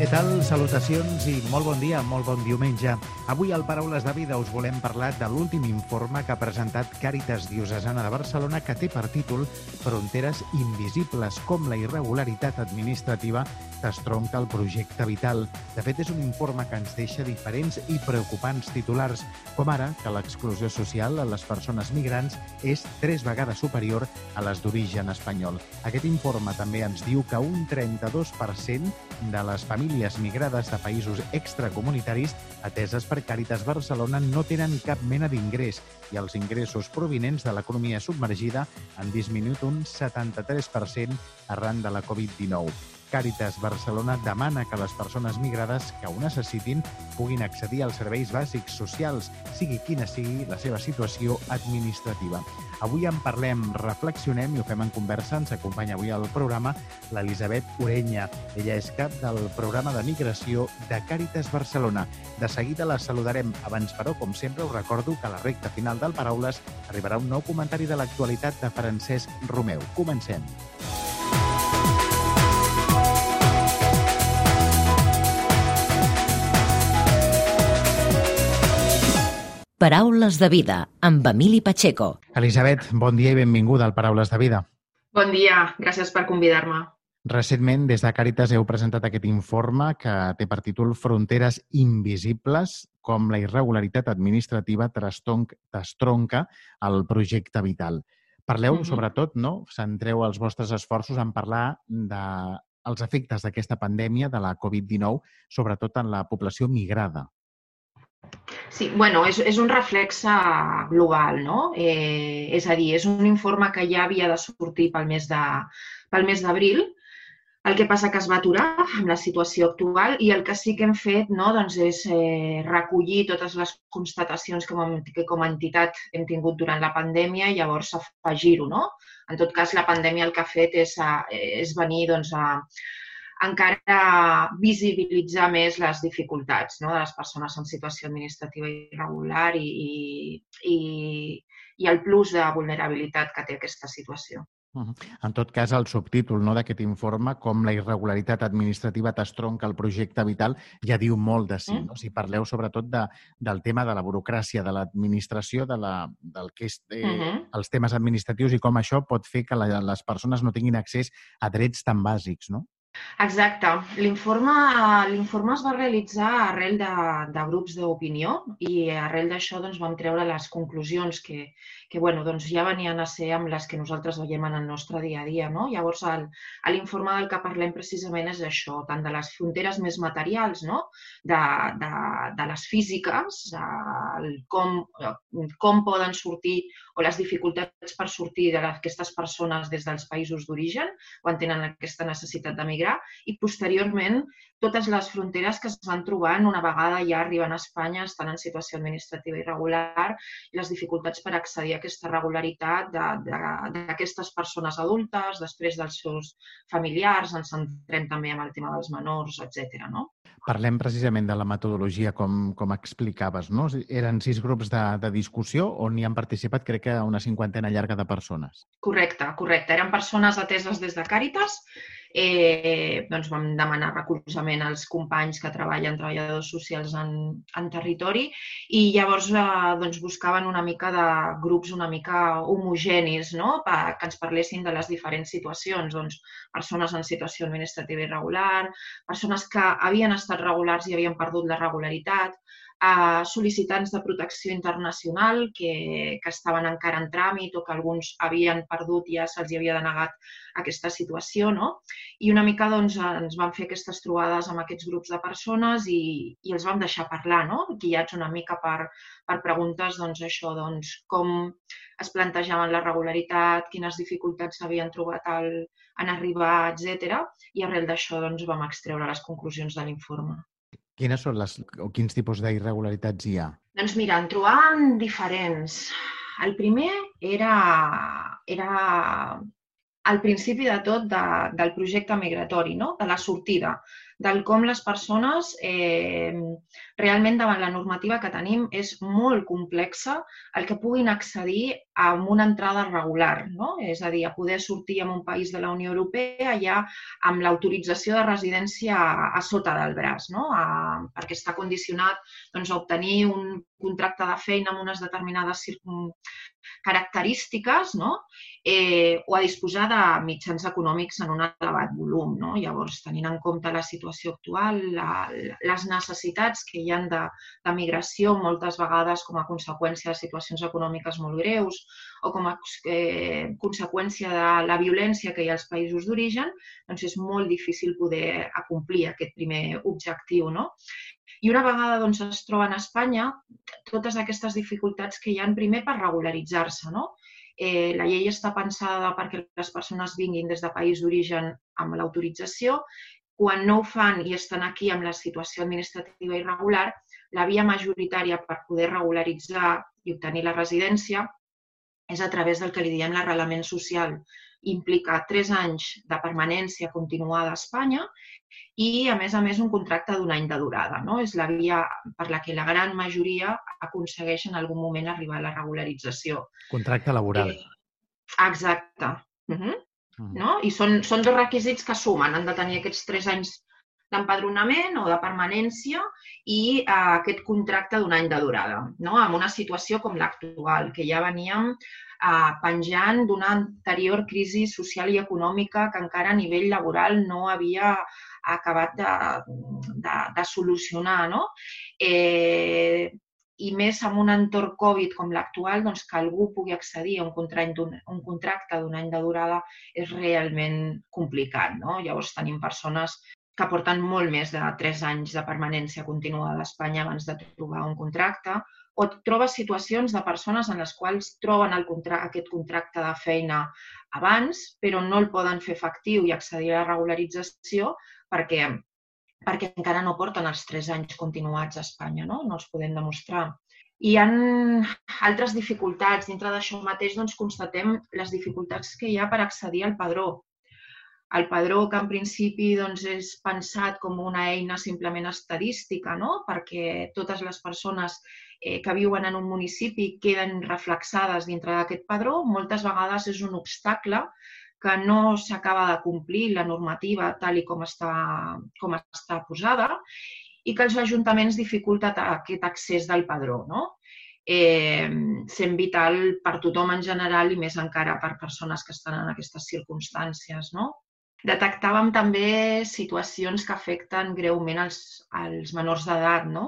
Què tal? Salutacions i molt bon dia, molt bon diumenge. Avui al Paraules de Vida us volem parlar de l'últim informe que ha presentat Càritas Diocesana de Barcelona que té per títol Fronteres invisibles, com la irregularitat administrativa t'estronca el projecte vital. De fet, és un informe que ens deixa diferents i preocupants titulars, com ara que l'exclusió social a les persones migrants és tres vegades superior a les d'origen espanyol. Aquest informe també ens diu que un 32% de les famílies migrades de països extracomunitaris ateses per Càritas Barcelona no tenen cap mena d'ingrés i els ingressos provinents de l'economia submergida han disminuït un 73% arran de la Covid-19. Càritas Barcelona demana que les persones migrades que ho necessitin puguin accedir als serveis bàsics socials, sigui quina sigui la seva situació administrativa. Avui en parlem, reflexionem i ho fem en conversa. Ens acompanya avui al programa l'Elisabet Orenya. Ella és cap del programa de migració de Càritas Barcelona. De seguida la saludarem. Abans, però, com sempre, us recordo que a la recta final del Paraules arribarà un nou comentari de l'actualitat de Francesc Romeu. Comencem. Paraules de vida, amb Emili Pacheco. Elisabet, bon dia i benvinguda al Paraules de vida. Bon dia, gràcies per convidar-me. Recentment, des de Càritas heu presentat aquest informe que té per títol Fronteres invisibles, com la irregularitat administrativa t'estronca el projecte vital. Parleu, mm -hmm. sobretot, no? centreu els vostres esforços en parlar de els efectes d'aquesta pandèmia de la Covid-19, sobretot en la població migrada. Sí, bueno, és, és un reflex global, no? Eh, és a dir, és un informe que ja havia de sortir pel mes de pel mes d'abril, el que passa que es va aturar amb la situació actual i el que sí que hem fet no, doncs és eh, recollir totes les constatacions que com, que com a entitat hem tingut durant la pandèmia i llavors afegir-ho. No? En tot cas, la pandèmia el que ha fet és, a, és venir doncs, a, encara visibilitzar més les dificultats no, de les persones en situació administrativa irregular i, i, i el plus de vulnerabilitat que té aquesta situació. En tot cas, el subtítol no, d'aquest informe, com la irregularitat administrativa t'estronca el projecte vital, ja diu molt de sí. Mm. No? Si parleu sobretot de, del tema de la burocràcia, de l'administració, de la, del que és eh, uh -huh. els temes administratius i com això pot fer que la, les persones no tinguin accés a drets tan bàsics, no? Exacte. L'informe es va realitzar arrel de, de grups d'opinió i arrel d'això doncs, vam treure les conclusions que, que bueno, doncs ja venien a ser amb les que nosaltres veiem en el nostre dia a dia. No? Llavors, l'informe del que parlem precisament és això, tant de les fronteres més materials, no? de, de, de les físiques, el com, com poden sortir o les dificultats per sortir d'aquestes persones des dels països d'origen quan tenen aquesta necessitat de i posteriorment totes les fronteres que es van trobant una vegada ja arriben a Espanya, estan en situació administrativa irregular i les dificultats per accedir a aquesta regularitat d'aquestes persones adultes, després dels seus familiars, ens centrem també en el tema dels menors, etc. No? Parlem precisament de la metodologia, com, com explicaves. No? Eren sis grups de, de discussió on hi han participat, crec que una cinquantena llarga de persones. Correcte, correcte. Eren persones ateses des de Càritas eh, doncs vam demanar recolzament als companys que treballen, treballadors socials en, en territori i llavors eh, doncs buscaven una mica de grups una mica homogenis no? Pa, que ens parlessin de les diferents situacions, doncs persones en situació administrativa irregular, persones que havien estat regulars i havien perdut la regularitat, a sol·licitants de protecció internacional que, que estaven encara en tràmit o que alguns havien perdut i ja se'ls havia denegat aquesta situació. No? I una mica doncs, ens vam fer aquestes trobades amb aquests grups de persones i, i els vam deixar parlar, no? guiats una mica per, per preguntes doncs, això, doncs, com es plantejaven la regularitat, quines dificultats s'havien trobat al, en arribar, etc. I arrel d'això doncs, vam extreure les conclusions de l'informe. Quines són les, o quins tipus d'irregularitats hi ha? Doncs mira, en trobàvem diferents. El primer era, era al principi de tot de, del projecte migratori, no? de la sortida del com les persones eh, realment davant la normativa que tenim és molt complexa el que puguin accedir a una entrada regular, no? és a dir, a poder sortir en un país de la Unió Europea ja amb l'autorització de residència a, a sota del braç, no? a, perquè està condicionat doncs, a obtenir un contracte de feina amb unes determinades característiques no? eh, o a disposar de mitjans econòmics en un elevat volum. No? Llavors, tenint en compte la situació actual, la, les necessitats que hi han de, de migració moltes vegades com a conseqüència de situacions econòmiques molt greus o com a eh, conseqüència de la violència que hi ha als països d'origen, doncs és molt difícil poder acomplir aquest primer objectiu. No? I una vegada doncs, es troben a Espanya, totes aquestes dificultats que hi han primer per regularitzar-se. No? Eh, la llei està pensada perquè les persones vinguin des de país d'origen amb l'autorització. Quan no ho fan i estan aquí amb la situació administrativa irregular, la via majoritària per poder regularitzar i obtenir la residència és a través del que li diem l'arrelament social. Implica tres anys de permanència continuada a Espanya i, a més a més, un contracte d'un any de durada. No? És la via per la que la gran majoria aconsegueix en algun moment arribar a la regularització. Contracte laboral. Eh, exacte. Uh -huh. Uh -huh. no? I són, són dos requisits que sumen. Han de tenir aquests tres anys d'empadronament o de permanència i eh, aquest contracte d'un any de durada, no? amb una situació com l'actual, que ja veníem eh, penjant d'una anterior crisi social i econòmica que encara a nivell laboral no havia ha acabat de, de, de solucionar. No? Eh, i més en un entorn Covid com l'actual, doncs que algú pugui accedir a un contracte un contracte d'un any de durada és realment complicat. No? Llavors tenim persones que porten molt més de 3 anys de permanència continuada a Espanya abans de trobar un contracte, o trobes situacions de persones en les quals troben el contra aquest contracte de feina abans, però no el poden fer efectiu i accedir a la regularització perquè, perquè encara no porten els tres anys continuats a Espanya, no? no els podem demostrar. Hi ha altres dificultats. Dintre d'això mateix doncs, constatem les dificultats que hi ha per accedir al padró. El padró, que en principi doncs, és pensat com una eina simplement estadística, no? perquè totes les persones eh, que viuen en un municipi queden reflexades dintre d'aquest padró, moltes vegades és un obstacle que no s'acaba de complir la normativa tal i com està, com està posada i que els ajuntaments dificulten aquest accés del padró. No? Eh, sent vital per tothom en general i més encara per persones que estan en aquestes circumstàncies. No? Detectàvem també situacions que afecten greument els, els menors d'edat, no?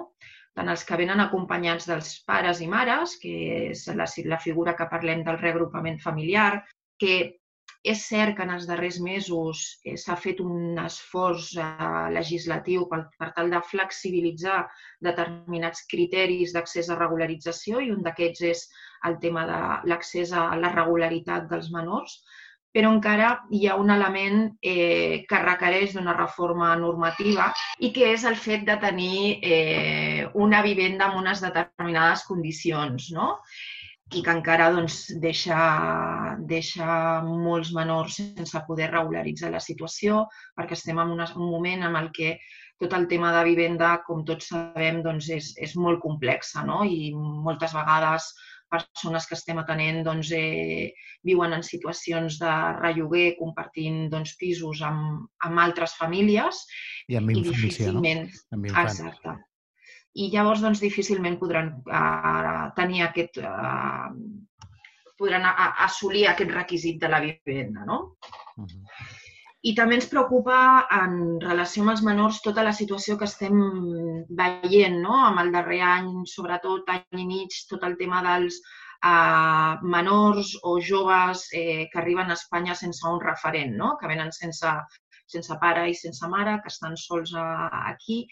tant els que venen acompanyats dels pares i mares, que és la, la figura que parlem del reagrupament familiar, que és cert que en els darrers mesos eh, s'ha fet un esforç eh, legislatiu per, per tal de flexibilitzar determinats criteris d'accés a regularització i un d'aquests és el tema de l'accés a la regularitat dels menors, però encara hi ha un element eh, que requereix d'una reforma normativa i que és el fet de tenir eh, una vivenda amb unes determinades condicions. No? i que encara doncs, deixa, deixa molts menors sense poder regularitzar la situació perquè estem en un moment en el que tot el tema de vivenda, com tots sabem, doncs és, és molt complexa no? i moltes vegades persones que estem atenent doncs, eh, viuen en situacions de relloguer compartint doncs, pisos amb, amb altres famílies. I amb infància, no? Amb infància. Exacte i llavors doncs, difícilment podran uh, tenir aquest, uh, podran a, assolir aquest requisit de la vivenda. No? Uh -huh. I també ens preocupa en relació amb els menors tota la situació que estem veient no? amb el darrer any, sobretot any i mig, tot el tema dels uh, menors o joves eh, que arriben a Espanya sense un referent, no? que venen sense, sense pare i sense mare, que estan sols a, aquí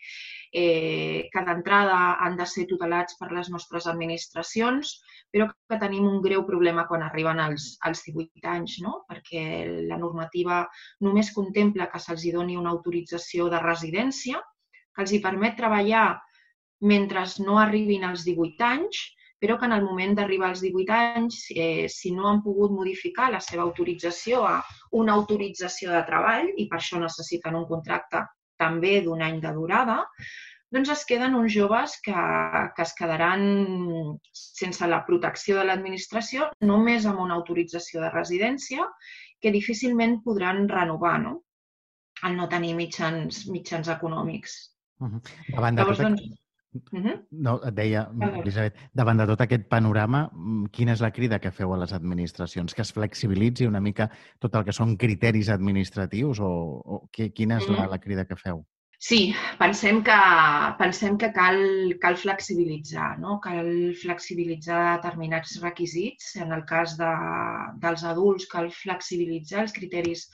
eh, que d'entrada han de ser tutelats per les nostres administracions, però que tenim un greu problema quan arriben als, als 18 anys, no? perquè la normativa només contempla que se'ls doni una autorització de residència, que els hi permet treballar mentre no arribin als 18 anys, però que en el moment d'arribar als 18 anys, eh, si no han pogut modificar la seva autorització a una autorització de treball, i per això necessiten un contracte també d'un any de durada, doncs es queden uns joves que, que es quedaran sense la protecció de l'administració, només amb una autorització de residència, que difícilment podran renovar, no? al no tenir mitjans, mitjans econòmics. Uh -huh. Davant de Llavors, tot... doncs, No, et deia, Elisabet, davant de tot aquest panorama, mm, quina és la crida que feu a les administracions? Que es flexibilitzi una mica tot el que són criteris administratius o, o quina és la, la crida que feu? Sí, pensem que, pensem que cal, cal flexibilitzar, no? cal flexibilitzar determinats requisits. En el cas de, dels adults, cal flexibilitzar els criteris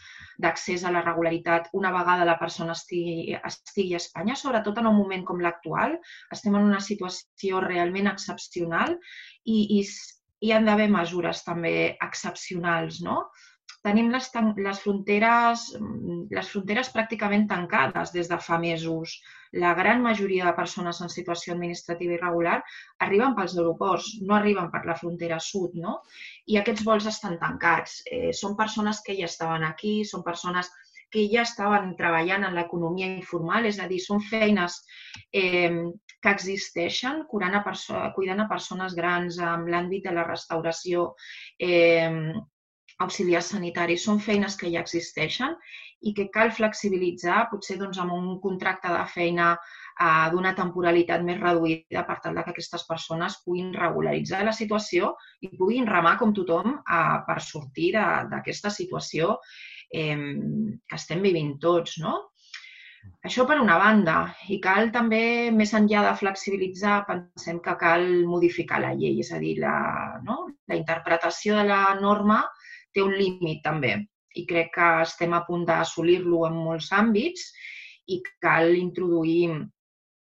d'accés a la regularitat una vegada la persona estigui, estigui a Espanya, sobretot en un moment com l'actual. Estem en una situació realment excepcional i, i, hi han d'haver mesures també excepcionals, no? Tenim les, les, fronteres, les fronteres pràcticament tancades des de fa mesos. La gran majoria de persones en situació administrativa irregular arriben pels aeroports, no arriben per la frontera sud, no? I aquests vols estan tancats. Eh, són persones que ja estaven aquí, són persones que ja estaven treballant en l'economia informal, és a dir, són feines eh, que existeixen, curant a cuidant a persones grans en l'àmbit de la restauració, eh, auxiliars sanitaris són feines que ja existeixen i que cal flexibilitzar, potser doncs, amb un contracte de feina eh, d'una temporalitat més reduïda per tal que aquestes persones puguin regularitzar la situació i puguin remar com tothom eh, per sortir d'aquesta situació eh, que estem vivint tots. No? Això per una banda. I cal també, més enllà de flexibilitzar, pensem que cal modificar la llei, és a dir, la, no? la interpretació de la norma té un límit també i crec que estem a punt d'assolir-lo en molts àmbits i cal introduir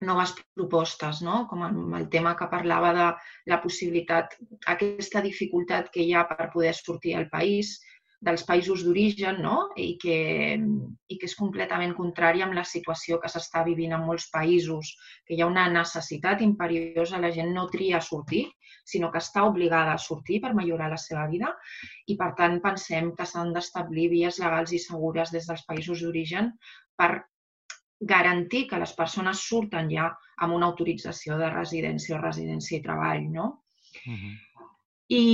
noves propostes, no? com el tema que parlava de la possibilitat, aquesta dificultat que hi ha per poder sortir al país, dels països d'origen no? I, que, i que és completament contrari amb la situació que s'està vivint en molts països, que hi ha una necessitat imperiosa, la gent no tria sortir, sinó que està obligada a sortir per millorar la seva vida i, per tant, pensem que s'han d'establir vies legals i segures des dels països d'origen per garantir que les persones surten ja amb una autorització de residència o residència i treball, no? Uh -huh. I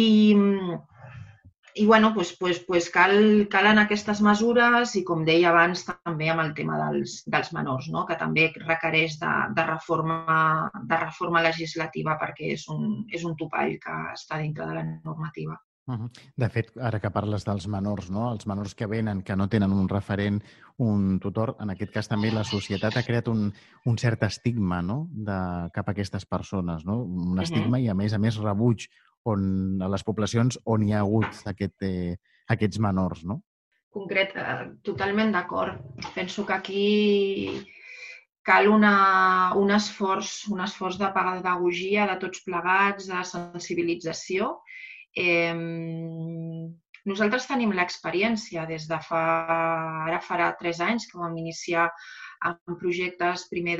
i bueno, pues, pues, pues cal, calen aquestes mesures i, com deia abans, també amb el tema dels, dels menors, no? que també requereix de, de, reforma, de reforma legislativa perquè és un, és un topall que està dintre de la normativa. De fet, ara que parles dels menors, no? els menors que venen, que no tenen un referent, un tutor, en aquest cas també la societat ha creat un, un cert estigma no? de, cap a aquestes persones, no? un estigma uh -huh. i, a més a més, rebuig on, a les poblacions on hi ha hagut aquest, eh, aquests menors, no? Concret, eh, totalment d'acord. Penso que aquí cal una, un, esforç, un esforç de pedagogia de tots plegats, de sensibilització. Eh, nosaltres tenim l'experiència des de fa, ara farà tres anys que vam iniciar amb projectes primer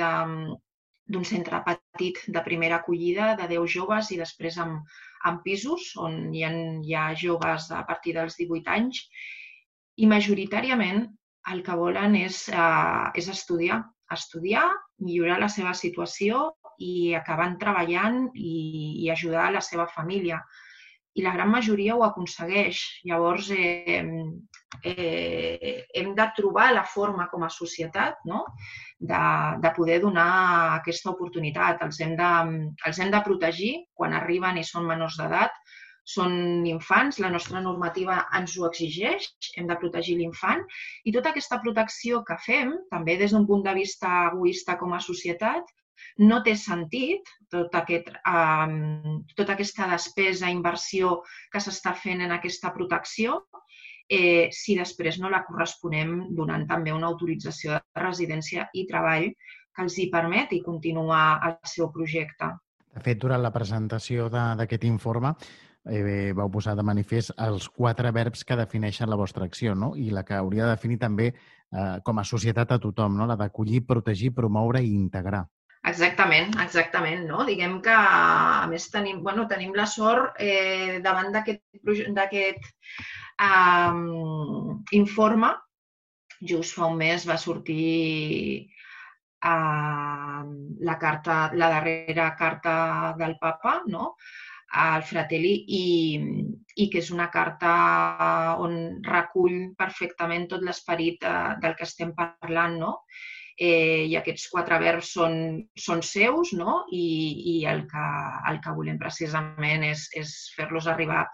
d'un centre petit de primera acollida de 10 joves i després amb, en pisos on hi ha, hi ha joves a partir dels 18 anys. I majoritàriament el que volen és, uh, és estudiar, estudiar, millorar la seva situació i acabar treballant i, i ajudar la seva família i la gran majoria ho aconsegueix. Llavors, eh, eh, hem de trobar la forma com a societat no? de, de poder donar aquesta oportunitat. Els hem, de, els hem de protegir quan arriben i són menors d'edat. Són infants, la nostra normativa ens ho exigeix, hem de protegir l'infant i tota aquesta protecció que fem, també des d'un punt de vista egoista com a societat, no té sentit tot aquest, um, tota aquesta despesa, inversió que s'està fent en aquesta protecció eh, si després no la corresponem donant també una autorització de residència i treball que els hi permeti continuar el seu projecte. De fet, durant la presentació d'aquest informe eh, vau posar de manifest els quatre verbs que defineixen la vostra acció no? i la que hauria de definir també eh, com a societat a tothom, no? la d'acollir, protegir, promoure i integrar. Exactament, exactament. No? Diguem que, a més, tenim, bueno, tenim la sort eh, davant d'aquest um, informe, just fa un mes va sortir eh, la, carta, la darrera carta del papa, no? al Fratelli i, i que és una carta on recull perfectament tot l'esperit eh, del que estem parlant, no? Eh, i aquests quatre verbs són, són seus no? I, i el, que, el que volem precisament és, és fer-los arribar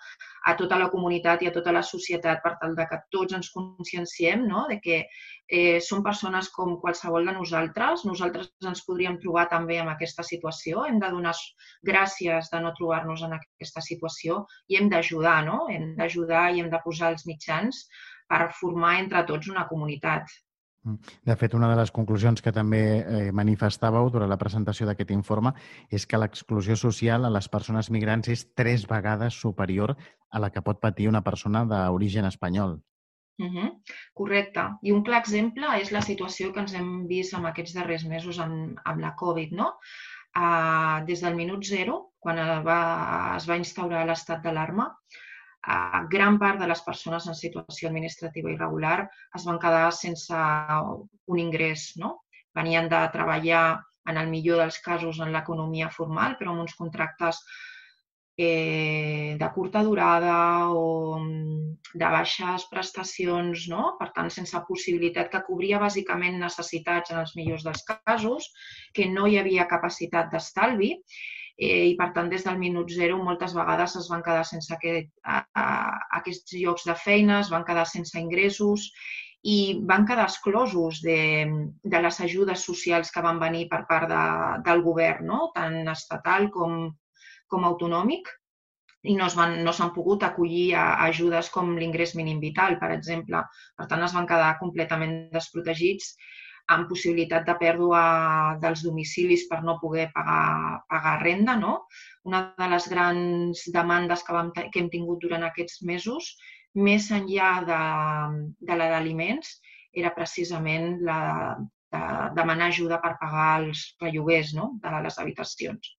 a tota la comunitat i a tota la societat per tal de que tots ens conscienciem no? de que eh, són persones com qualsevol de nosaltres. Nosaltres ens podríem trobar també en aquesta situació. Hem de donar gràcies de no trobar-nos en aquesta situació i hem d'ajudar, no? Hem d'ajudar i hem de posar els mitjans per formar entre tots una comunitat. De fet, una de les conclusions que també eh, manifestàveu durant la presentació d'aquest informe és que l'exclusió social a les persones migrants és tres vegades superior a la que pot patir una persona d'origen espanyol. Uh -huh. Correcte. I un clar exemple és la situació que ens hem vist en aquests darrers mesos amb, amb la Covid. No? Uh, des del minut zero, quan va, es va instaurar l'estat d'alarma, gran part de les persones en situació administrativa irregular es van quedar sense un ingrés. No? Venien de treballar, en el millor dels casos, en l'economia formal, però amb uns contractes eh, de curta durada o mm, de baixes prestacions, no? per tant, sense possibilitat que cobria bàsicament necessitats en els millors dels casos, que no hi havia capacitat d'estalvi eh, i per tant des del minut zero moltes vegades es van quedar sense aquest, a, a, aquests llocs de feina, es van quedar sense ingressos i van quedar exclosos de, de les ajudes socials que van venir per part de, del govern, no? tant estatal com, com autonòmic, i no s'han no pogut acollir a ajudes com l'ingrés mínim vital, per exemple. Per tant, es van quedar completament desprotegits amb possibilitat de pèrdua dels domicilis per no poder pagar, pagar renda. No? Una de les grans demandes que, vam, que hem tingut durant aquests mesos, més enllà de, de la d'aliments, era precisament la de demanar ajuda per pagar els relloguers no? de les habitacions.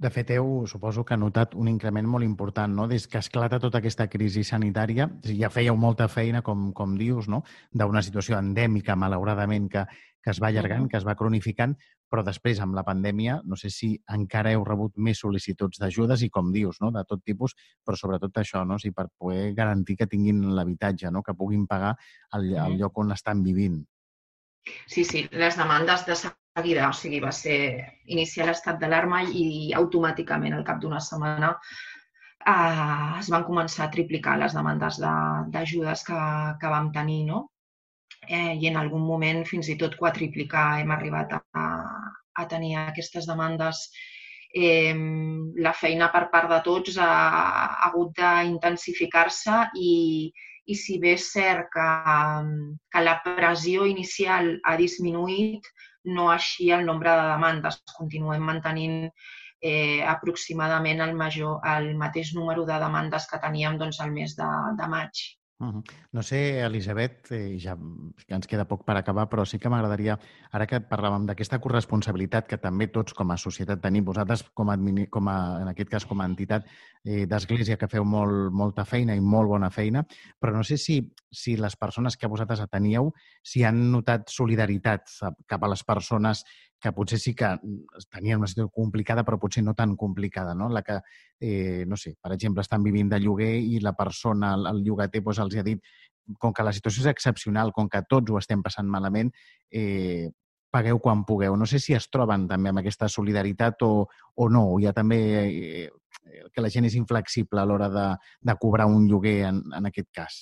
De fet, heu, suposo que ha notat un increment molt important, no? Des que esclata tota aquesta crisi sanitària, ja fèieu molta feina, com, com dius, no? d'una situació endèmica, malauradament, que, que es va allargant, que es va cronificant, però després, amb la pandèmia, no sé si encara heu rebut més sol·licituds d'ajudes i, com dius, no? de tot tipus, però sobretot això, no? si per poder garantir que tinguin l'habitatge, no? que puguin pagar el, el lloc on estan vivint. Sí, sí, les demandes de seguida, o sigui, va ser iniciar l'estat d'alarma i automàticament al cap d'una setmana eh, es van començar a triplicar les demandes d'ajudes de, que, que vam tenir, no? Eh, I en algun moment fins i tot quadriplicar hem arribat a, a tenir aquestes demandes eh, la feina per part de tots ha, ha hagut d'intensificar-se i, i si bé és cert que, que la pressió inicial ha disminuït, no així el nombre de demandes. Continuem mantenint eh, aproximadament el, major, el mateix número de demandes que teníem doncs, al mes de, de maig. No sé, Elisabet, eh, ja ens queda poc per acabar, però sí que m'agradaria, ara que parlàvem d'aquesta corresponsabilitat que també tots com a societat tenim, vosaltres com a, com a en aquest cas com a entitat eh, d'església que feu molt, molta feina i molt bona feina, però no sé si, si les persones que vosaltres ateníeu si han notat solidaritat cap a les persones que potser sí que mm, tenien una situació complicada, però potser no tan complicada, no? La que, eh, no sé, per exemple, estan vivint de lloguer i la persona, el, llogater, doncs els ha dit com que la situació és excepcional, com que tots ho estem passant malament, eh, pagueu quan pugueu. No sé si es troben també amb aquesta solidaritat o, o no. Hi ha també eh, que la gent és inflexible a l'hora de, de cobrar un lloguer en, en aquest cas.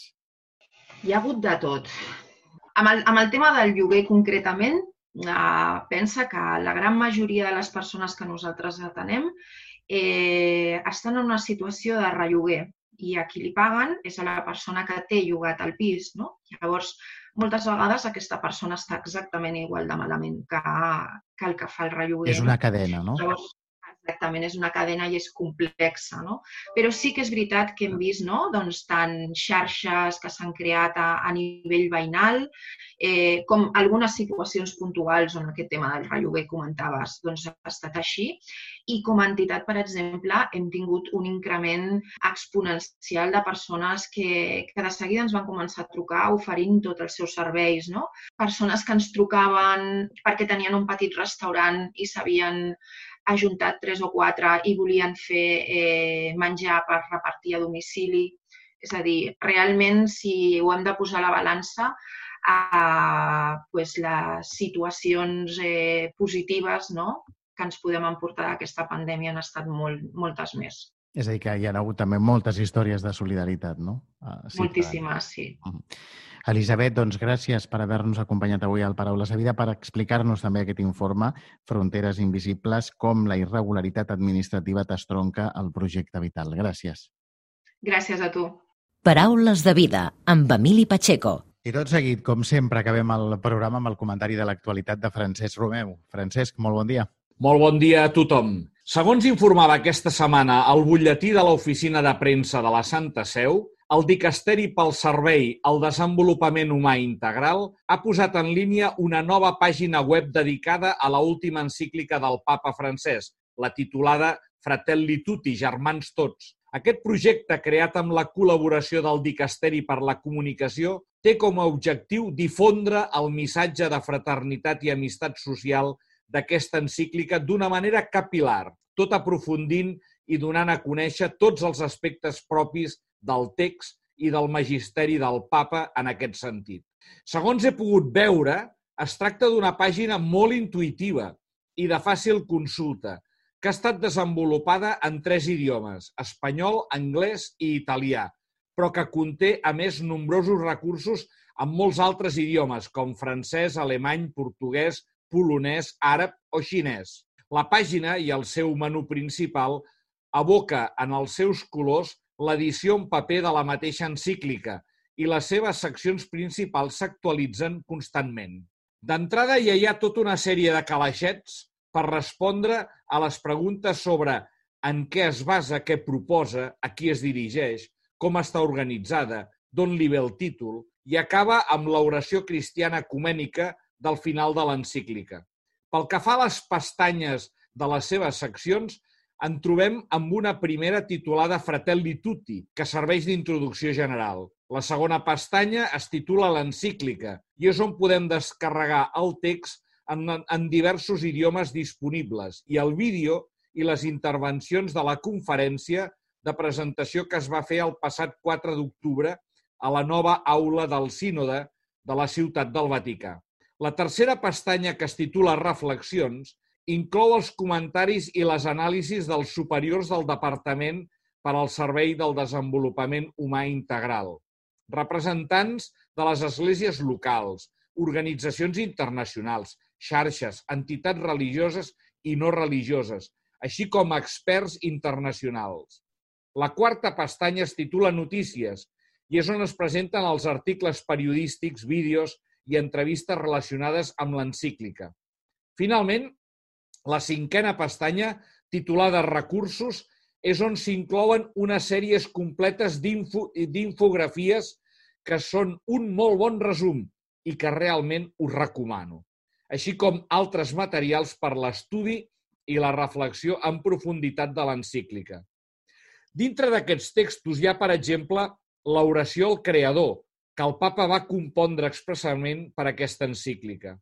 Hi ha hagut de tot. Amb el, amb el tema del lloguer concretament, eh, pensa que la gran majoria de les persones que nosaltres atenem eh, estan en una situació de relloguer i a qui li paguen és a la persona que té llogat el pis. No? Llavors, moltes vegades aquesta persona està exactament igual de malament que, que el que fa el relloguer. És una cadena, no? Llavors, exactament, és una cadena i és complexa, no? Però sí que és veritat que hem vist, no?, doncs tant xarxes que s'han creat a, a nivell veïnal, eh, com algunes situacions puntuals on aquest tema del relloguer comentaves, doncs ha estat així. I com a entitat, per exemple, hem tingut un increment exponencial de persones que, que de seguida ens van començar a trucar oferint tots els seus serveis, no? Persones que ens trucaven perquè tenien un petit restaurant i s'havien ajuntat tres o quatre i volien fer eh, menjar per repartir a domicili. És a dir, realment, si ho hem de posar a la balança, eh, pues les situacions eh, positives no? que ens podem emportar d'aquesta pandèmia han estat molt, moltes més. És a dir, que hi ha hagut també moltes històries de solidaritat, no? Uh, sí, Moltíssimes, sí. Uh -huh. Elisabet, doncs gràcies per haver-nos acompanyat avui al Paraules de Vida per explicar-nos també aquest informe Fronteres Invisibles, com la irregularitat administrativa t'estronca el projecte vital. Gràcies. Gràcies a tu. Paraules de Vida, amb Emili Pacheco. I tot seguit, com sempre, acabem el programa amb el comentari de l'actualitat de Francesc Romeu. Francesc, molt bon dia. Molt bon dia a tothom. Segons informava aquesta setmana el butlletí de l'Oficina de Premsa de la Santa Seu, el Dicasteri pel Servei al Desenvolupament Humà Integral ha posat en línia una nova pàgina web dedicada a la última encíclica del papa francès, la titulada Fratelli Tutti, Germans Tots. Aquest projecte, creat amb la col·laboració del Dicasteri per la Comunicació, té com a objectiu difondre el missatge de fraternitat i amistat social d'aquesta encíclica d'una manera capilar, tot aprofundint i donant a conèixer tots els aspectes propis del text i del magisteri del papa en aquest sentit. Segons he pogut veure, es tracta d'una pàgina molt intuïtiva i de fàcil consulta, que ha estat desenvolupada en tres idiomes, espanyol, anglès i italià, però que conté, a més, nombrosos recursos en molts altres idiomes, com francès, alemany, portuguès, polonès, àrab o xinès. La pàgina i el seu menú principal aboca en els seus colors l'edició en paper de la mateixa encíclica i les seves seccions principals s'actualitzen constantment. D'entrada ja hi ha tota una sèrie de calaixets per respondre a les preguntes sobre en què es basa, què proposa, a qui es dirigeix, com està organitzada, d'on li ve el títol, i acaba amb l'oració cristiana ecumènica del final de l'encíclica. Pel que fa a les pestanyes de les seves seccions, en trobem amb una primera titulada Fratelli Tutti, que serveix d'introducció general. La segona pestanya es titula l'encíclica i és on podem descarregar el text en, en diversos idiomes disponibles i el vídeo i les intervencions de la conferència de presentació que es va fer el passat 4 d'octubre a la nova aula del sínode de la ciutat del Vaticà. La tercera pestanya que es titula Reflexions inclou els comentaris i les anàlisis dels superiors del Departament per al Servei del Desenvolupament Humà Integral, representants de les esglésies locals, organitzacions internacionals, xarxes, entitats religioses i no religioses, així com experts internacionals. La quarta pestanya es titula Notícies i és on es presenten els articles periodístics, vídeos i entrevistes relacionades amb l'encíclica. Finalment, la cinquena pestanya, titulada Recursos, és on s'inclouen una sèries completes d'infografies que són un molt bon resum i que realment us recomano, així com altres materials per l'estudi i la reflexió en profunditat de l'encíclica. Dintre d'aquests textos hi ha, per exemple, l'oració al Creador, que el papa va compondre expressament per aquesta encíclica.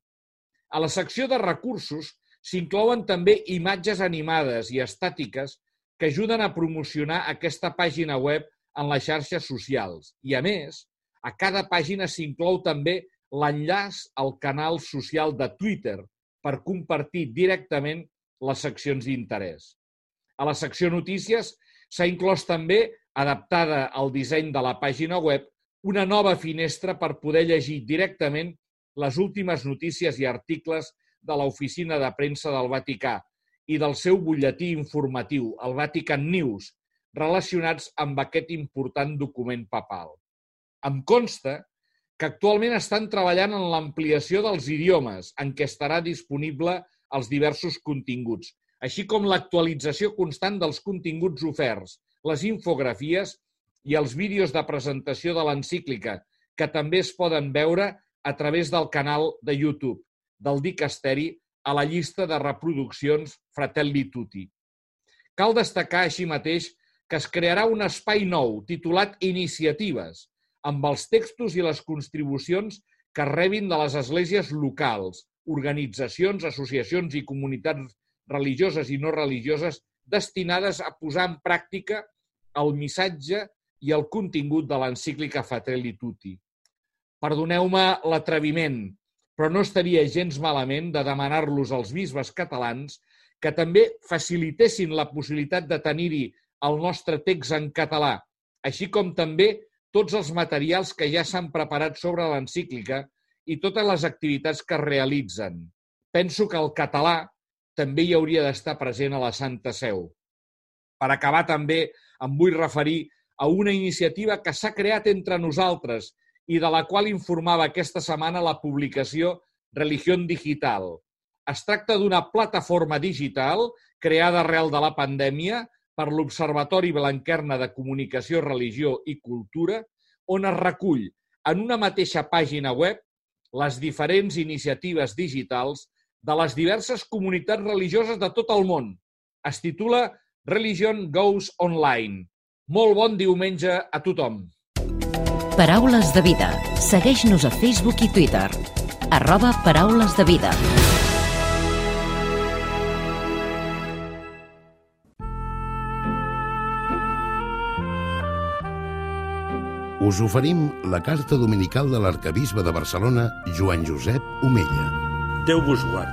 A la secció de recursos S'inclouen també imatges animades i estàtiques que ajuden a promocionar aquesta pàgina web en les xarxes socials. I, a més, a cada pàgina s'inclou també l'enllaç al canal social de Twitter per compartir directament les seccions d'interès. A la secció Notícies s'ha inclòs també, adaptada al disseny de la pàgina web, una nova finestra per poder llegir directament les últimes notícies i articles de l'Oficina de Premsa del Vaticà i del seu butlletí informatiu, el Vatican News, relacionats amb aquest important document papal. Em consta que actualment estan treballant en l'ampliació dels idiomes en què estarà disponible els diversos continguts, així com l'actualització constant dels continguts oferts, les infografies i els vídeos de presentació de l'encíclica, que també es poden veure a través del canal de YouTube del Dicasteri a la llista de reproduccions Fratelli Tutti. Cal destacar així mateix que es crearà un espai nou titulat Iniciatives, amb els textos i les contribucions que rebin de les esglésies locals, organitzacions, associacions i comunitats religioses i no religioses destinades a posar en pràctica el missatge i el contingut de l'encíclica Fratelli Tutti. Perdoneu-me l'atreviment, però no estaria gens malament de demanar-los als bisbes catalans que també facilitessin la possibilitat de tenir-hi el nostre text en català, així com també tots els materials que ja s'han preparat sobre l'encíclica i totes les activitats que es realitzen. Penso que el català també hi hauria d'estar present a la Santa Seu. Per acabar, també em vull referir a una iniciativa que s'ha creat entre nosaltres i de la qual informava aquesta setmana la publicació Religió Digital. Es tracta d'una plataforma digital creada arrel de la pandèmia per l'Observatori Blanquerna de Comunicació, Religió i Cultura, on es recull en una mateixa pàgina web les diferents iniciatives digitals de les diverses comunitats religioses de tot el món. Es titula Religion Goes Online. Molt bon diumenge a tothom. Paraules de vida. Segueix-nos a Facebook i Twitter. Arroba Paraules de vida. Us oferim la carta dominical de l'arcabisbe de Barcelona, Joan Josep Omella. Déu vos guard.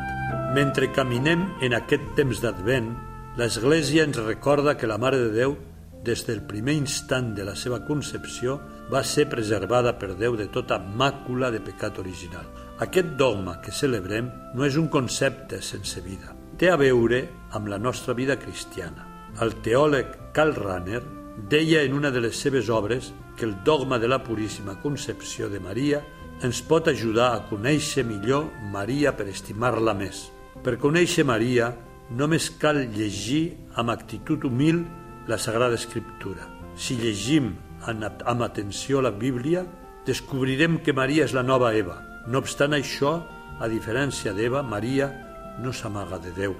Mentre caminem en aquest temps d'Advent, l'Església ens recorda que la Mare de Déu, des del primer instant de la seva concepció, va ser preservada per Déu de tota màcula de pecat original. Aquest dogma que celebrem no és un concepte sense vida. Té a veure amb la nostra vida cristiana. El teòleg Karl Rahner deia en una de les seves obres que el dogma de la Puríssima Concepció de Maria ens pot ajudar a conèixer millor Maria per estimar-la més. Per conèixer Maria només cal llegir amb actitud humil la Sagrada Escriptura. Si llegim amb atenció la Bíblia, descobrirem que Maria és la nova Eva. No obstant això, a diferència d'Eva, Maria no s'amaga de Déu.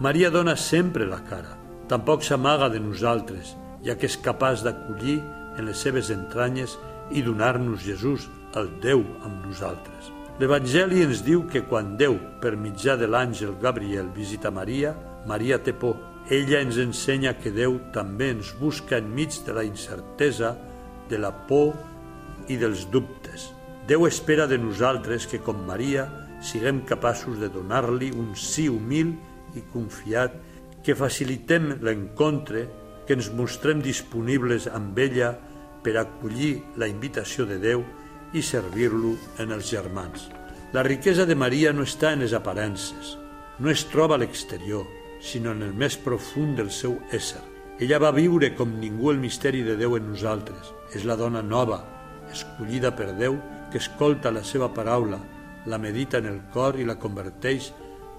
Maria dona sempre la cara. Tampoc s'amaga de nosaltres, ja que és capaç d'acollir en les seves entranyes i donar-nos Jesús, el Déu amb nosaltres. L'Evangeli ens diu que quan Déu, per mitjà de l'àngel Gabriel, visita Maria, Maria té por. Ella ens ensenya que Déu també ens busca enmig de la incertesa, de la por i dels dubtes. Déu espera de nosaltres que, com Maria, siguem capaços de donar-li un sí humil i confiat, que facilitem l'encontre, que ens mostrem disponibles amb ella per acollir la invitació de Déu i servir-lo en els germans. La riquesa de Maria no està en les aparences, no es troba a l'exterior, sinó en el més profund del seu ésser. Ella va viure com ningú el misteri de Déu en nosaltres. És la dona nova, escollida per Déu, que escolta la seva paraula, la medita en el cor i la converteix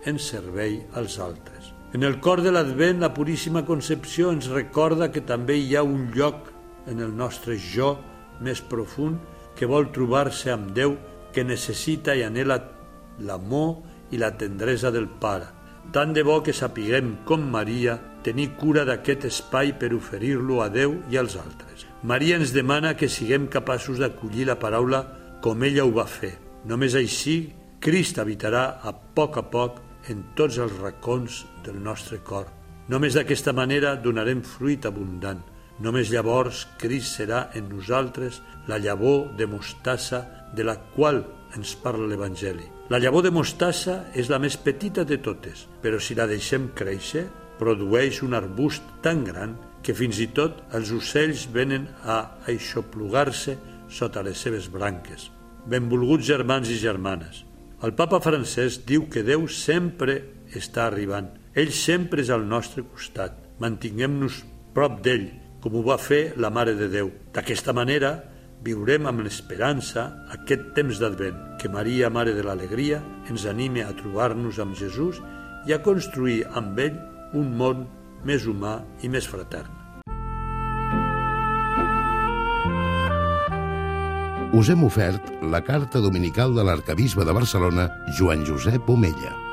en servei als altres. En el cor de l'Advent, la Puríssima Concepció ens recorda que també hi ha un lloc en el nostre jo més profund que vol trobar-se amb Déu, que necessita i anela l'amor i la tendresa del Pare. Tant de bo que sapiguem, com Maria, tenir cura d'aquest espai per oferir-lo a Déu i als altres. Maria ens demana que siguem capaços d'acollir la paraula com ella ho va fer. Només així, Crist habitarà a poc a poc en tots els racons del nostre cor. Només d'aquesta manera donarem fruit abundant. Només llavors Crist serà en nosaltres la llavor de mostassa de la qual ens parla l'Evangeli. La llavor de mostassa és la més petita de totes, però si la deixem créixer, produeix un arbust tan gran que fins i tot els ocells venen a aixoplugar-se sota les seves branques. Benvolguts germans i germanes, el papa francès diu que Déu sempre està arribant. Ell sempre és al nostre costat. Mantinguem-nos prop d'ell com ho va fer la Mare de Déu. D'aquesta manera, viurem amb l'esperança aquest temps d'Advent, que Maria, Mare de l'Alegria, ens anime a trobar-nos amb Jesús i a construir amb ell un món més humà i més fratern. Us hem ofert la carta dominical de l'arcabisbe de Barcelona, Joan Josep Omella.